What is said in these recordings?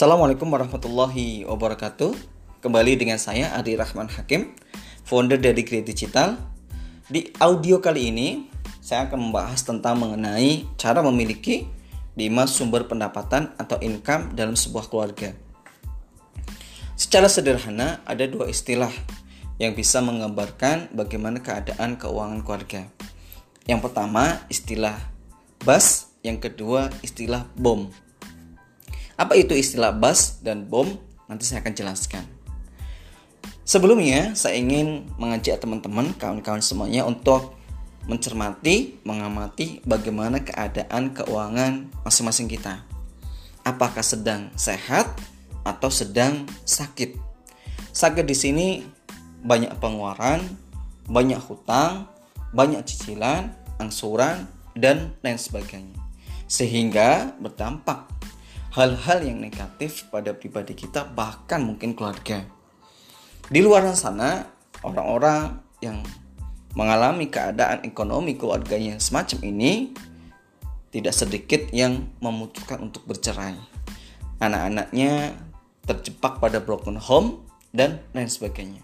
Assalamualaikum warahmatullahi wabarakatuh. Kembali dengan saya Adi Rahman Hakim, founder dari Create Digital. Di audio kali ini, saya akan membahas tentang mengenai cara memiliki 5 sumber pendapatan atau income dalam sebuah keluarga. Secara sederhana, ada dua istilah yang bisa menggambarkan bagaimana keadaan keuangan keluarga. Yang pertama, istilah BAS, yang kedua, istilah BOM. Apa itu istilah bus dan bom? Nanti saya akan jelaskan. Sebelumnya, saya ingin mengajak teman-teman, kawan-kawan semuanya untuk mencermati, mengamati bagaimana keadaan keuangan masing-masing kita. Apakah sedang sehat atau sedang sakit? Sakit di sini banyak pengeluaran, banyak hutang, banyak cicilan, angsuran, dan lain sebagainya. Sehingga berdampak hal-hal yang negatif pada pribadi kita bahkan mungkin keluarga. Di luar sana orang-orang yang mengalami keadaan ekonomi keluarganya semacam ini tidak sedikit yang memutuskan untuk bercerai. Anak-anaknya terjebak pada broken home dan lain sebagainya.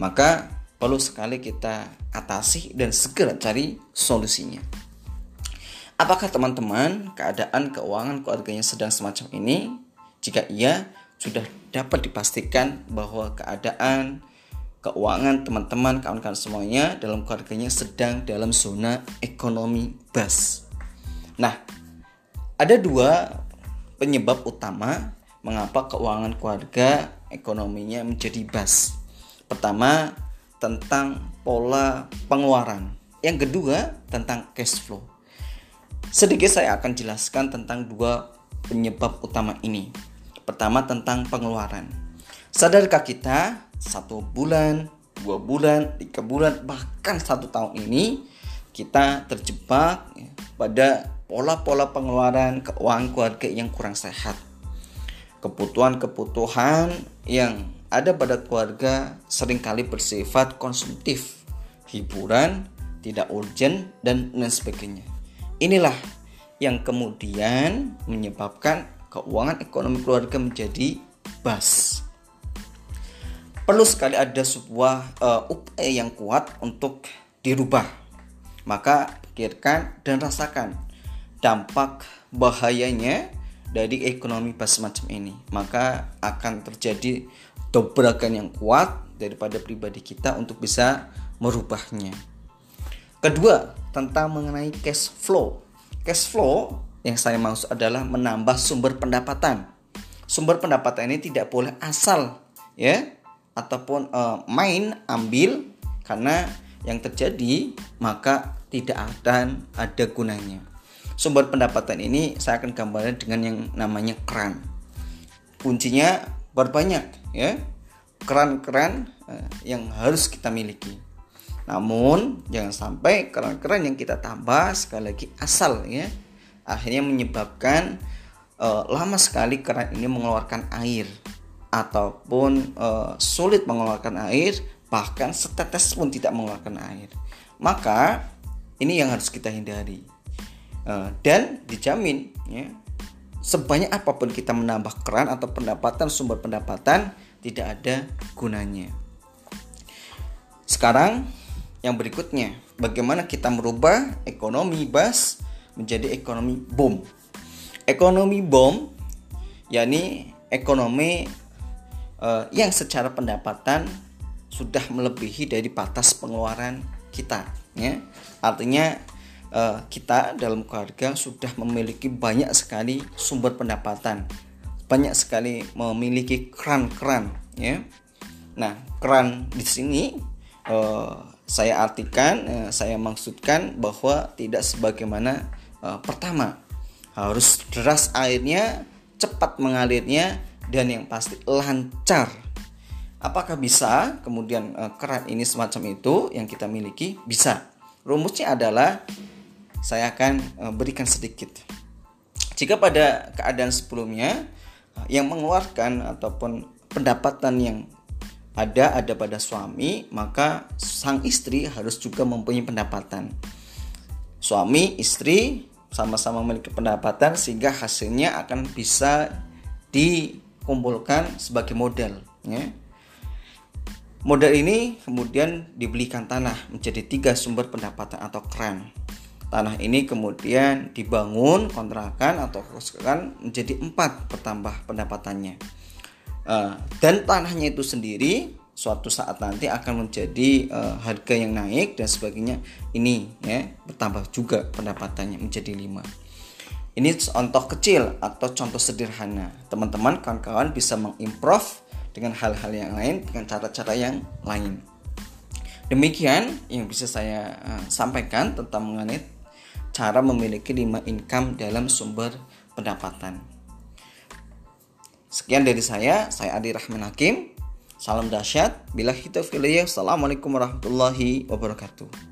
Maka perlu sekali kita atasi dan segera cari solusinya. Apakah teman-teman keadaan keuangan keluarganya sedang semacam ini? Jika iya, sudah dapat dipastikan bahwa keadaan keuangan teman-teman kawan-kawan semuanya dalam keluarganya sedang dalam zona ekonomi bas. Nah, ada dua penyebab utama mengapa keuangan keluarga ekonominya menjadi bas. Pertama, tentang pola pengeluaran. Yang kedua, tentang cash flow. Sedikit saya akan jelaskan tentang dua penyebab utama ini. Pertama tentang pengeluaran. Sadarkah kita satu bulan, dua bulan, tiga bulan, bahkan satu tahun ini kita terjebak ya, pada pola-pola pengeluaran keuangan keluarga yang kurang sehat. Kebutuhan-kebutuhan yang ada pada keluarga sering kali bersifat konsumtif, hiburan, tidak urgent, dan lain sebagainya. Inilah yang kemudian menyebabkan keuangan ekonomi keluarga menjadi bas. Perlu sekali ada sebuah uh, upaya yang kuat untuk dirubah. Maka pikirkan dan rasakan dampak bahayanya dari ekonomi bas semacam ini. Maka akan terjadi dobrakan yang kuat daripada pribadi kita untuk bisa merubahnya. Kedua, tentang mengenai cash flow. Cash flow yang saya maksud adalah menambah sumber pendapatan. Sumber pendapatan ini tidak boleh asal ya ataupun uh, main ambil karena yang terjadi maka tidak akan ada gunanya. Sumber pendapatan ini saya akan gambarkan dengan yang namanya keran. Kuncinya berbanyak ya. Keran-keran uh, yang harus kita miliki. Namun jangan sampai keran-keran yang kita tambah sekali lagi asal ya akhirnya menyebabkan uh, lama sekali keran ini mengeluarkan air ataupun uh, sulit mengeluarkan air bahkan setetes pun tidak mengeluarkan air. Maka ini yang harus kita hindari. Uh, dan dijamin ya sebanyak apa pun kita menambah keran atau pendapatan sumber pendapatan tidak ada gunanya. Sekarang yang berikutnya, bagaimana kita merubah ekonomi bas menjadi ekonomi bom. Ekonomi bom yakni ekonomi uh, yang secara pendapatan sudah melebihi dari batas pengeluaran kita ya. Artinya uh, kita dalam keluarga sudah memiliki banyak sekali sumber pendapatan. Banyak sekali memiliki keran-keran ya. Nah, keran di sini uh, saya artikan, eh, saya maksudkan bahwa tidak sebagaimana eh, pertama harus deras airnya, cepat mengalirnya, dan yang pasti lancar. Apakah bisa kemudian eh, keran ini semacam itu yang kita miliki? Bisa. Rumusnya adalah saya akan berikan sedikit. Jika pada keadaan sebelumnya yang mengeluarkan ataupun pendapatan yang ada ada pada suami, maka sang istri harus juga mempunyai pendapatan. Suami, istri sama-sama memiliki pendapatan sehingga hasilnya akan bisa dikumpulkan sebagai modal ya. Modal ini kemudian dibelikan tanah menjadi tiga sumber pendapatan atau kran. Tanah ini kemudian dibangun kontrakan atau koskokan menjadi empat bertambah pendapatannya. Uh, dan tanahnya itu sendiri suatu saat nanti akan menjadi uh, harga yang naik dan sebagainya. Ini ya bertambah juga pendapatannya menjadi lima. Ini contoh kecil atau contoh sederhana. Teman-teman, kawan-kawan bisa mengimprove dengan hal-hal yang lain dengan cara-cara yang lain. Demikian yang bisa saya uh, sampaikan tentang mengenai cara memiliki lima income dalam sumber pendapatan. Sekian dari saya, saya Adi Rahman Hakim. Salam dahsyat. Bila kita Assalamualaikum warahmatullahi wabarakatuh.